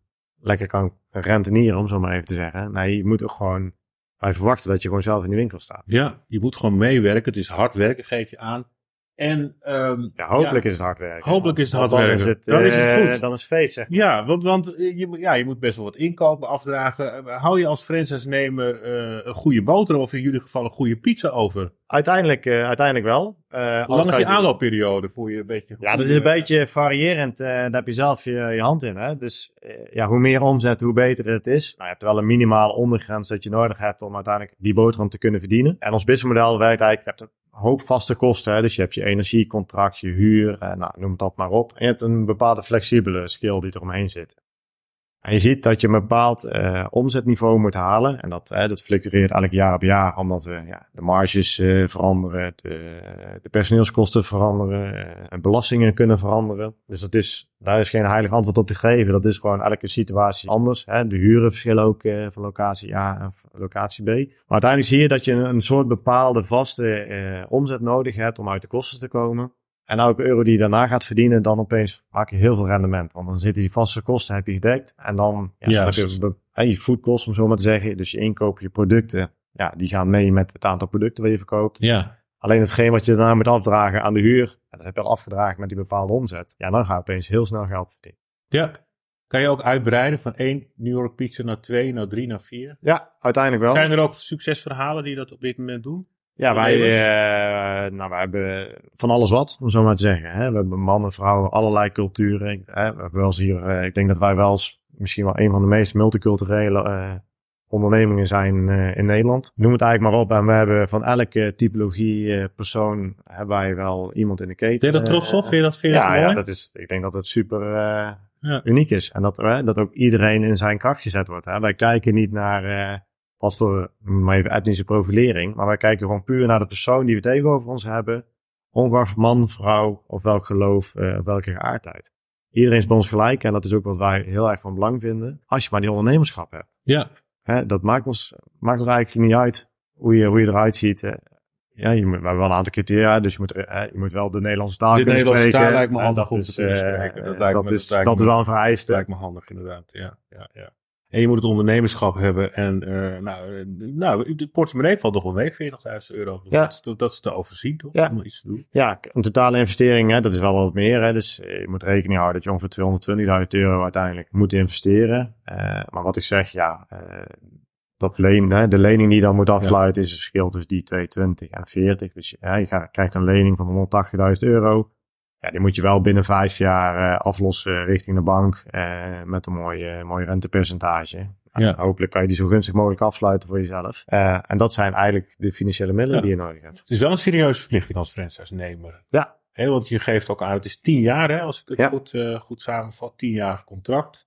S3: lekker kan rentenieren, om zo maar even te zeggen. Nee, je moet ook gewoon wij verwachten dat je gewoon zelf in de winkel staat.
S2: Ja, je moet gewoon meewerken. Het is hard werken, geef je aan. En um,
S3: ja, hopelijk ja, is het hard werken.
S2: Hopelijk is het hard werken. Is het, dan is het
S3: uh,
S2: goed.
S3: Dan is het feest, zeg
S2: maar. Ja, want, want eh, je, ja, je moet best wel wat inkopen, afdragen. Eh, hou je als franchise-nemer uh, een goede boterham of in jullie geval een goede pizza over?
S3: Uiteindelijk, uh, uiteindelijk wel.
S2: Hoe lang is je aanloopperiode voor je een beetje?
S3: Ja, dat is een beetje variërend. daar heb je zelf je, je hand in. Hè? Dus ja, hoe meer omzet, hoe beter het is. Nou, je hebt wel een minimale ondergrens dat je nodig hebt om uiteindelijk die boterham te kunnen verdienen. En ons businessmodel werkt eigenlijk, je hebt hoop vaste kosten. Hè? Dus je hebt je energiecontract, je huur, en nou, noem dat maar op. En je hebt een bepaalde flexibele skill die eromheen zit. En je ziet dat je een bepaald uh, omzetniveau moet halen. En dat, dat fluctueert elk jaar op jaar, omdat we, ja, de marges uh, veranderen, de, de, personeelskosten veranderen, en belastingen kunnen veranderen. Dus dat is, daar is geen heilig antwoord op te geven. Dat is gewoon elke situatie anders. Hè. De huren verschillen ook van locatie A en locatie B. Maar uiteindelijk zie je dat je een, een soort bepaalde vaste omzet nodig hebt om uit de kosten te komen. En elke euro die je daarna gaat verdienen, dan opeens maak je heel veel rendement. Want dan zitten die vaste kosten heb je gedekt. En dan ja, heb je, je foodkosten, om zo maar te zeggen. Dus je inkoop, je producten, ja, die gaan mee met het aantal producten waar je verkoopt.
S2: Ja.
S3: Alleen hetgeen wat je daarna moet afdragen aan de huur, dat heb je al afgedragen met die bepaalde omzet. Ja, dan ga je opeens heel snel geld verdienen.
S2: Ja. Kan je ook uitbreiden van één New York Pizza naar twee, naar drie, naar vier?
S3: Ja, uiteindelijk wel.
S2: Zijn er ook succesverhalen die dat op dit moment doen?
S3: Ja, wij, uh, nou, wij hebben van alles wat, om zo maar te zeggen. Hè? We hebben mannen, vrouwen, allerlei culturen. Hè? We hebben wel eens hier, uh, ik denk dat wij wel eens misschien wel een van de meest multiculturele uh, ondernemingen zijn in Nederland. Noem het eigenlijk maar op. En we hebben van elke typologie persoon hebben wij wel iemand in de keten.
S2: Vind je dat trots op? Vind je dat, vind je
S3: ja,
S2: dat
S3: ja, dat is, ik denk dat het super ja. uniek is. En dat, dat ook iedereen in zijn kracht gezet wordt. Hè? Wij kijken niet naar wat voor, maar even etnische profilering. Maar wij kijken gewoon puur naar de persoon die we tegenover ons hebben. Ongeacht man, vrouw of welk geloof, uh, of welke geaardheid. Iedereen is bij ons gelijk en dat is ook wat wij heel erg van belang vinden. Als je maar die ondernemerschap hebt.
S2: Ja.
S3: hè, dat maakt ons, maakt ons eigenlijk niet uit hoe je, hoe je eruit ziet. hè. Ja, je moet, we hebben wel een aantal criteria, dus je moet, hè, je moet wel de Nederlandse taal
S2: De
S3: kunnen
S2: Nederlandse
S3: spreken.
S2: taal lijkt me handig om te kunnen
S3: eh,
S2: spreken. Dat
S3: eh,
S2: lijkt
S3: is, dat
S2: me-
S3: is wel een vereiste.
S2: lijkt me handig inderdaad. Ja, ja, ja. En je moet het ondernemerschap hebben. En eh, nou, nou, de portemonnee valt nog wel mee, 40.000 euro.
S3: Ja.
S2: Dat, is, te- dat is te overzien, toch?
S3: Ja.
S2: Om iets te doen.
S3: Ja, een totale investering, hè, dat is wel wat meer. Hè, dus eh, je moet rekening houden dat je ongeveer 220.000 euro uiteindelijk moet investeren. Eh, maar wat ik zeg, ja, dat leen, hè, de lening die je dan moet afsluiten is het verschil tussen die 220 en 40. Dus ja, je krijgt een lening van 180.000 euro. Ja, die moet je wel binnen vijf jaar eh, aflossen richting de bank eh, met een mooi, eh, mooi rentepercentage.
S2: Ja.
S3: Hopelijk kan je die zo gunstig mogelijk afsluiten voor jezelf. En dat zijn eigenlijk de financiële middelen
S2: Ja.
S3: die je nodig hebt.
S2: Het is wel een serieuze verplichting als franchise-nemer.
S3: Ja,
S2: Hè, want je geeft ook aan, het is tien jaar, hè, als ik het
S3: Ja.
S2: goed, goed samenvat, tien jaar contract.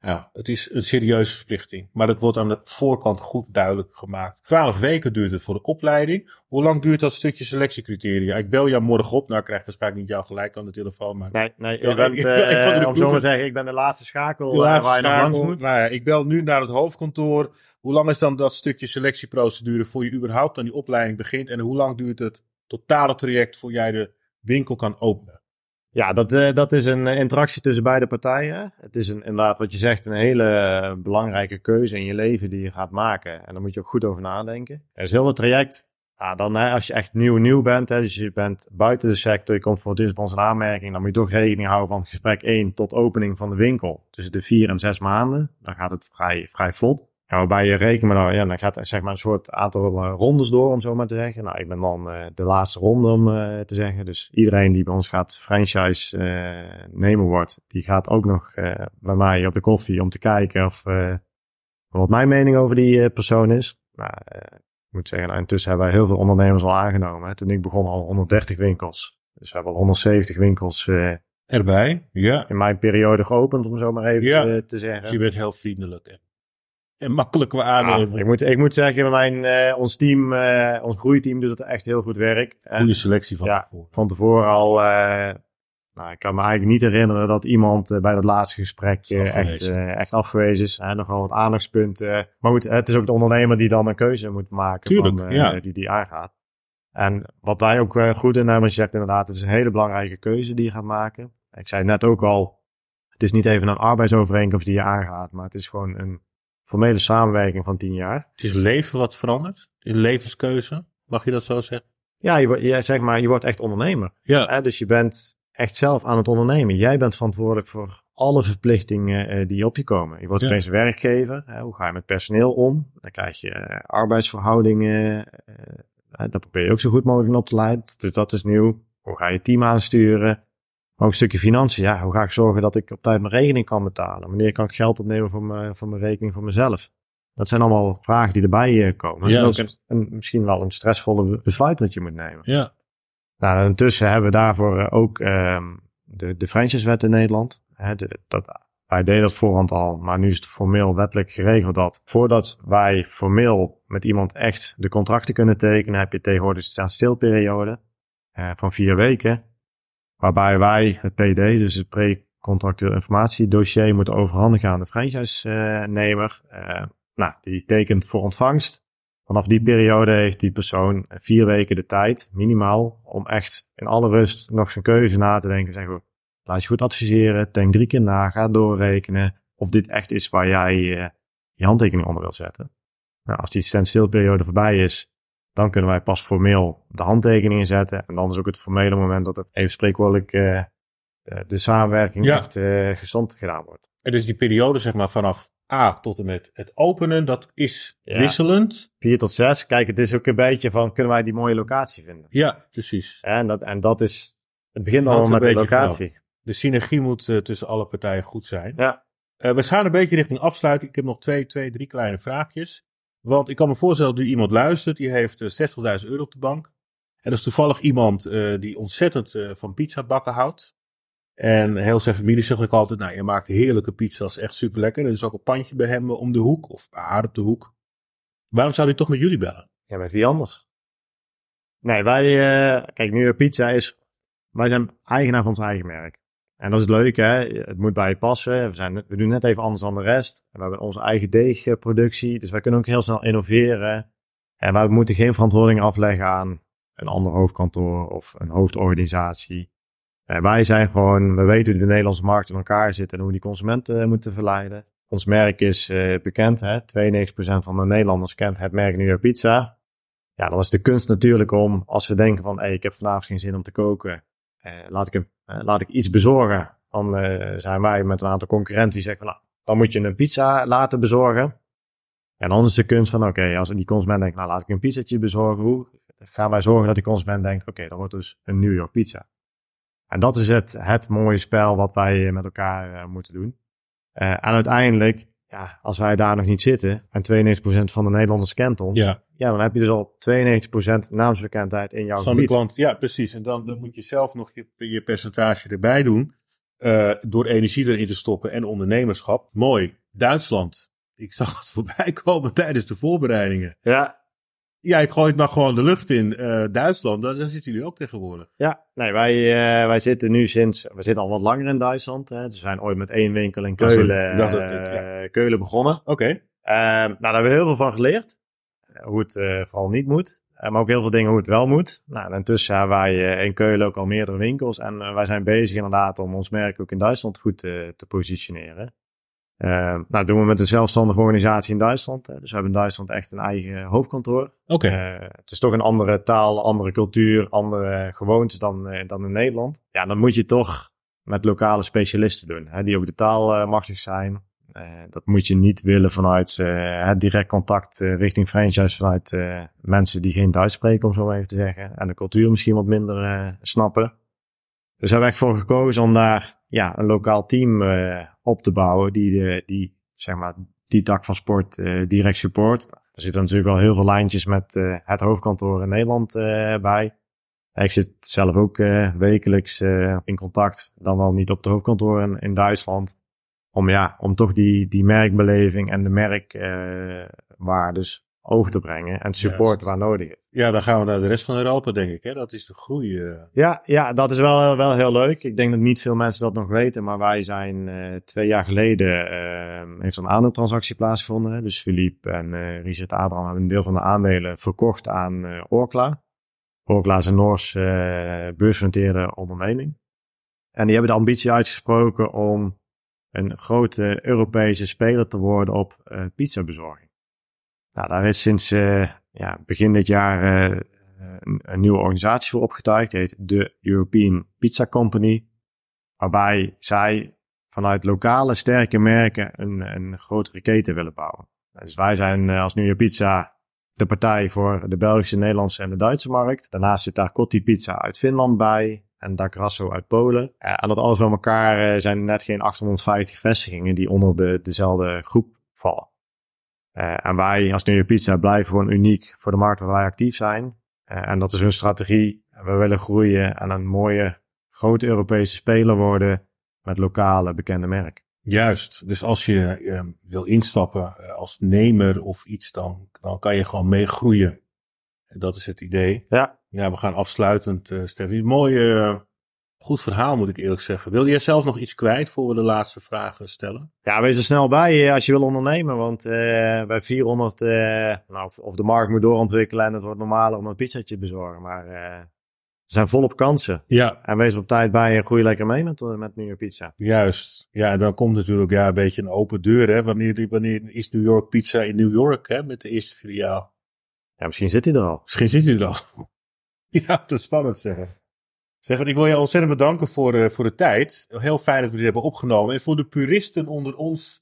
S2: Ja, het is een serieuze verplichting. Maar dat wordt aan de voorkant goed duidelijk gemaakt. Twaalf weken duurt het voor de opleiding. Hoe lang duurt dat stukje selectiecriteria? Ik bel jou morgen op. Nou, ik krijg waarschijnlijk niet jou gelijk aan de telefoon. Maar
S3: Nee, nee
S2: Ja,
S3: bent,
S2: ik-
S3: eh,
S2: ik vond de
S3: om zo maar te
S2: recruiter-
S3: zeggen, ik ben de laatste schakel
S2: de
S3: eh,
S2: laatste
S3: waar je nog langs
S2: schakel.
S3: moet.
S2: Nou ja, ik bel nu naar het hoofdkantoor. Hoe lang is dan dat stukje selectieprocedure voor je überhaupt aan die opleiding begint? En hoe lang duurt het totale traject voor jij de winkel kan openen?
S3: Ja, dat, eh, dat is een eh, interactie tussen beide partijen. Het is een, inderdaad, wat je zegt, een hele eh, belangrijke keuze in je leven die je gaat maken. En daar moet je ook goed over nadenken. Er is heel het traject. Ja, dan hè, als je echt nieuw nieuw bent, hè, dus je bent buiten de sector, je komt voor het eerst aanmerking, dan moet je toch rekening houden van gesprek 1 tot opening van de winkel. Tussen de 4 en 6 maanden. Dan gaat het vrij, vrij vlot. Ja, waarbij je rekent, maar ja, dan gaat er zeg maar een soort aantal eh, rondes door, om zo maar te zeggen. Nou, ik ben dan eh, de laatste ronde, om eh, te zeggen. Dus iedereen die bij ons gaat franchise nemen wordt, die gaat ook nog bij mij op de koffie om te kijken of wat mijn mening over die persoon is. Nou, ik moet zeggen, nou, intussen hebben wij heel veel ondernemers al aangenomen. Hè. Toen ik begon al 130 winkels. Dus we hebben al 170 winkels
S2: Erbij, ja.
S3: in mijn periode geopend, om zo maar even
S2: Ja.
S3: te, zeggen.
S2: Dus je bent heel vriendelijk en, en makkelijk we aannemen.
S3: ik, moet, ik moet zeggen, mijn, eh, ons team, eh, ons groeiteam doet het echt heel goed werk.
S2: Goede selectie van
S3: Ja.
S2: tevoren.
S3: van tevoren al, eh, nou, ik kan me eigenlijk niet herinneren dat iemand bij dat laatste gesprek echt,
S2: afgewezen.
S3: echt afgewezen is. Hè, nogal wat aandachtspunten. Maar goed, het is ook de ondernemer die dan een keuze moet maken
S2: Tuurlijk,
S3: van,
S2: ja.
S3: die die aangaat. En wat wij ook goed in hebben, je zegt inderdaad, het is een hele belangrijke keuze die je gaat maken. Ik zei net ook al, het is niet even een arbeidsovereenkomst die je aangaat, maar het is gewoon een formele samenwerking van tien jaar.
S2: Het is leven wat verandert. Levenskeuze. Mag je dat zo zeggen?
S3: Ja, je, zeg maar, je wordt echt ondernemer.
S2: Ja.
S3: Hè, dus je bent echt zelf aan het ondernemen. Jij bent verantwoordelijk voor alle verplichtingen eh, die op je komen. Je wordt
S2: Ja.
S3: opeens werkgever. Hè, hoe ga je met personeel om? Dan krijg je eh, arbeidsverhoudingen. eh, daar probeer je ook zo goed mogelijk op te leiden. Dus dat is nieuw. Hoe ga je team aansturen? Maar ook een stukje financiën. Ja, hoe ga ik zorgen dat ik op tijd mijn rekening kan betalen? Wanneer kan ik geld opnemen voor mijn, voor mijn rekening voor mezelf? Dat zijn allemaal vragen die erbij eh, komen.
S2: Ja,
S3: en ook een, een- misschien wel een stressvolle besluit dat je moet nemen.
S2: Ja.
S3: Nou, en intussen hebben we daarvoor eh, ook ehm, de, de franchisewet in Nederland. Hè, de, dat, wij deden dat voorhand al, maar nu is het formeel wettelijk geregeld dat voordat wij formeel met iemand echt de contracten kunnen tekenen, heb je tegenwoordig een standstilperiode eh, van vier weken. Waarbij wij het PD, dus het pre-contractueel informatiedossier, moeten overhandigen aan de franchise-nemer. Eh, nou, die tekent voor ontvangst. Vanaf die periode heeft die persoon vier weken de tijd, minimaal, om echt in alle rust nog zijn keuze na te denken. Zeggen we, laat je goed adviseren, denk drie keer na, ga doorrekenen of dit echt is waar jij eh, je handtekening onder wilt zetten. Nou, als die standstilperiode voorbij is, dan kunnen wij pas formeel de handtekeningen zetten. En dan is ook het formele moment dat er even spreekwoordelijk eh, de, de samenwerking
S2: Ja.
S3: echt eh gestand gedaan wordt.
S2: En dus die periode, zeg maar, vanaf A tot en met het openen, dat is
S3: Ja.
S2: wisselend.
S3: Vier tot zes. Kijk, het is ook een beetje van, kunnen wij die mooie locatie vinden?
S2: Ja, precies.
S3: En dat, en dat is, het begint
S2: Het
S3: allemaal met de locatie.
S2: De synergie moet eh, tussen alle partijen goed zijn.
S3: Ja.
S2: Eh, we gaan een beetje richting afsluiting. Ik heb nog twee, twee, drie kleine vraagjes. Want ik kan me voorstellen dat nu iemand luistert, die heeft eh, 60.000 euro op de bank. En dat is toevallig iemand eh, die ontzettend eh, van pizza bakken houdt. En heel zijn familie zegt ook altijd, nou, je maakt heerlijke pizza's, echt super lekker. Er is ook een pandje bij hem om de hoek, of bij haar op de hoek. Waarom zou hij toch met jullie bellen?
S3: Ja, met wie anders? Nee, wij, eh, kijk, nu pizza is, wij zijn eigenaar van ons eigen merk. En dat is leuk, hè? Het moet bij je passen. We, zijn, we doen net even anders dan de rest. We hebben onze eigen deegproductie, dus wij kunnen ook heel snel innoveren. En wij moeten geen verantwoording afleggen aan een ander hoofdkantoor of een hoofdorganisatie. En wij zijn gewoon, we weten hoe de Nederlandse markt in elkaar zit en hoe die consumenten eh, moeten verleiden. Ons merk is uh, bekend, hè? 92% van de Nederlanders kent het merk New Pizza. Ja, dan is de kunst natuurlijk om, als we denken van, ik heb vanavond geen zin om te koken, eh, laat, ik eh, laat ik iets bezorgen. Dan eh, zijn wij met een aantal concurrenten die zeggen van, nou, dan moet je een pizza laten bezorgen. En dan is de kunst van, oké, als die consument denkt, nou, laat ik een pizzatje bezorgen, hoe gaan wij zorgen dat die consument denkt, oké, dat wordt dus een New York pizza. En dat is het, het mooie spel wat wij met elkaar moeten doen. en uiteindelijk ja, als wij daar nog niet zitten en 92% van de Nederlanders kent ons,
S2: ja.
S3: ja, dan heb je dus al 92% naamsbekendheid in jouw
S2: van
S3: gebied.
S2: de klant. Ja, precies. En dan, dan moet je zelf nog je, je percentage erbij doen uh, door energie erin te stoppen en ondernemerschap. Mooi. Duitsland. Ik zag het voorbij komen tijdens de voorbereidingen.
S3: Ja,
S2: ja, ik gooi het maar gewoon de lucht in. Uh, Duitsland, daar, daar, zitten jullie ook tegenwoordig.
S3: Ja, nee, wij, uh, wij zitten nu sinds, we zitten al wat langer in Duitsland. Hè. Dus we zijn ooit met één winkel in Keulen, dat het, ja. Keulen begonnen.
S2: Oké. Okay.
S3: Uh, nou, daar hebben we heel veel van geleerd. Hoe het vooral niet moet. maar ook heel veel dingen hoe het wel moet. Nou, intussen hebben wij in Keulen ook al meerdere winkels. En wij zijn bezig inderdaad om ons merk ook in Duitsland goed te positioneren. Uh, nou, dat doen we met een zelfstandige organisatie in Duitsland. Hè. Dus we hebben in Duitsland echt een eigen hoofdkantoor.
S2: Oké. Okay.
S3: Uh, het is toch een andere taal, andere cultuur, andere gewoontes dan, uh, dan in Nederland. Ja, dan moet je toch met lokale specialisten doen, hè, die ook de taal machtig zijn. dat moet je niet willen vanuit het direct contact richting franchise, vanuit mensen die geen Duits spreken, om zo maar even te zeggen. En de cultuur misschien wat minder snappen. Dus hebben we echt voor gekozen om daar ja, een lokaal team uh, op te bouwen die, de, die, zeg maar, die tak van sport uh, direct support. Er zitten natuurlijk wel heel veel lijntjes met uh, het hoofdkantoor in Nederland bij. Ik zit zelf ook wekelijks in contact, dan wel niet op de hoofdkantoor in, in Duitsland. Om, ja, om toch die, die merkbeleving en de merkwaardes over te brengen en support waar nodig is.
S2: Ja, dan gaan we naar de rest van Europa, denk ik. Hè? Dat is de groei. Uh...
S3: Ja, ja, dat is wel, wel heel leuk. Ik denk dat niet veel mensen dat nog weten, maar wij zijn uh, twee jaar geleden, uh, heeft een aandeeltransactie plaatsgevonden. Hè? Dus Philippe en uh, Richard Abraham hebben een deel van de aandelen verkocht aan Orkla. Orkla is een Noors beursgenoteerde onderneming. En die hebben de ambitie uitgesproken om een grote Europese speler te worden op pizzabezorging. Nou, daar is sinds uh, ja, begin dit jaar uh, een, een, nieuwe organisatie voor opgetuigd. Die heet de European Pizza Company. Waarbij zij vanuit lokale sterke merken een, een grotere keten willen bouwen. Dus wij zijn uh, als New York Pizza de partij voor de Belgische, Nederlandse en de Duitse markt. Daarnaast zit daar Cotti Pizza uit Finland bij en Da Grasso uit Polen. en dat alles bij elkaar zijn net geen 850 vestigingen die onder de, dezelfde groep vallen. Uh, en wij als New Pizza blijven gewoon uniek voor de markt waar wij actief zijn. Uh, en dat is hun strategie. We willen groeien en een mooie grote Europese speler worden met lokale bekende merk.
S2: Juist, dus als je uh, wil instappen eh, als nemer of iets, dan, dan kan je gewoon meegroeien. Dat is het idee.
S3: Ja.
S2: Ja, we gaan afsluitend, uh, Steffi. Mooie, Goed verhaal, moet ik eerlijk zeggen. Wil jij zelf nog iets kwijt voor we de laatste vragen stellen?
S3: Ja, wees er snel bij eh, als je wil ondernemen. Want uh, bij 400, uh, nou, of, of, de markt moet doorontwikkelen en het wordt normaler om een pizzatje te bezorgen. Maar uh, er zijn volop kansen.
S2: Ja.
S3: En wees op tijd bij en groei lekker mee met, met New York Pizza.
S2: Juist. Ja, dan komt natuurlijk ja, een beetje een open deur. Hè? Wanneer, wanneer is New York Pizza in New York hè? met de eerste filiaal?
S3: Ja, misschien zit hij er al.
S2: Misschien zit hij er al. ja, dat is spannend zeggen. Zeg, ik wil je ontzettend bedanken voor, uh, voor de tijd. Heel fijn dat we dit hebben opgenomen. En voor de puristen onder ons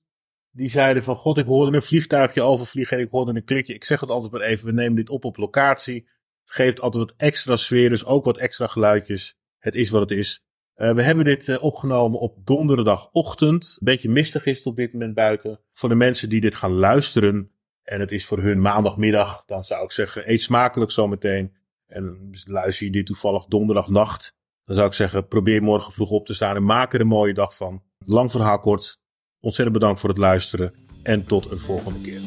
S2: die zeiden van... God, ik hoorde een vliegtuigje overvliegen en ik hoorde een klikje. Ik zeg het altijd maar even, we nemen dit op op locatie. Het geeft altijd wat extra sfeer, dus ook wat extra geluidjes. Het is wat het is. Uh, we hebben dit uh, opgenomen op donderdagochtend. Een beetje mistig is het op dit moment buiten. Voor de mensen die dit gaan luisteren en het is voor hun maandagmiddag, dan zou ik zeggen, eet smakelijk zometeen. En luister je dit toevallig donderdagnacht, dan zou ik zeggen, probeer morgen vroeg op te staan en maak er een mooie dag van. Lang verhaal kort. Ontzettend bedankt voor het luisteren en tot een volgende keer.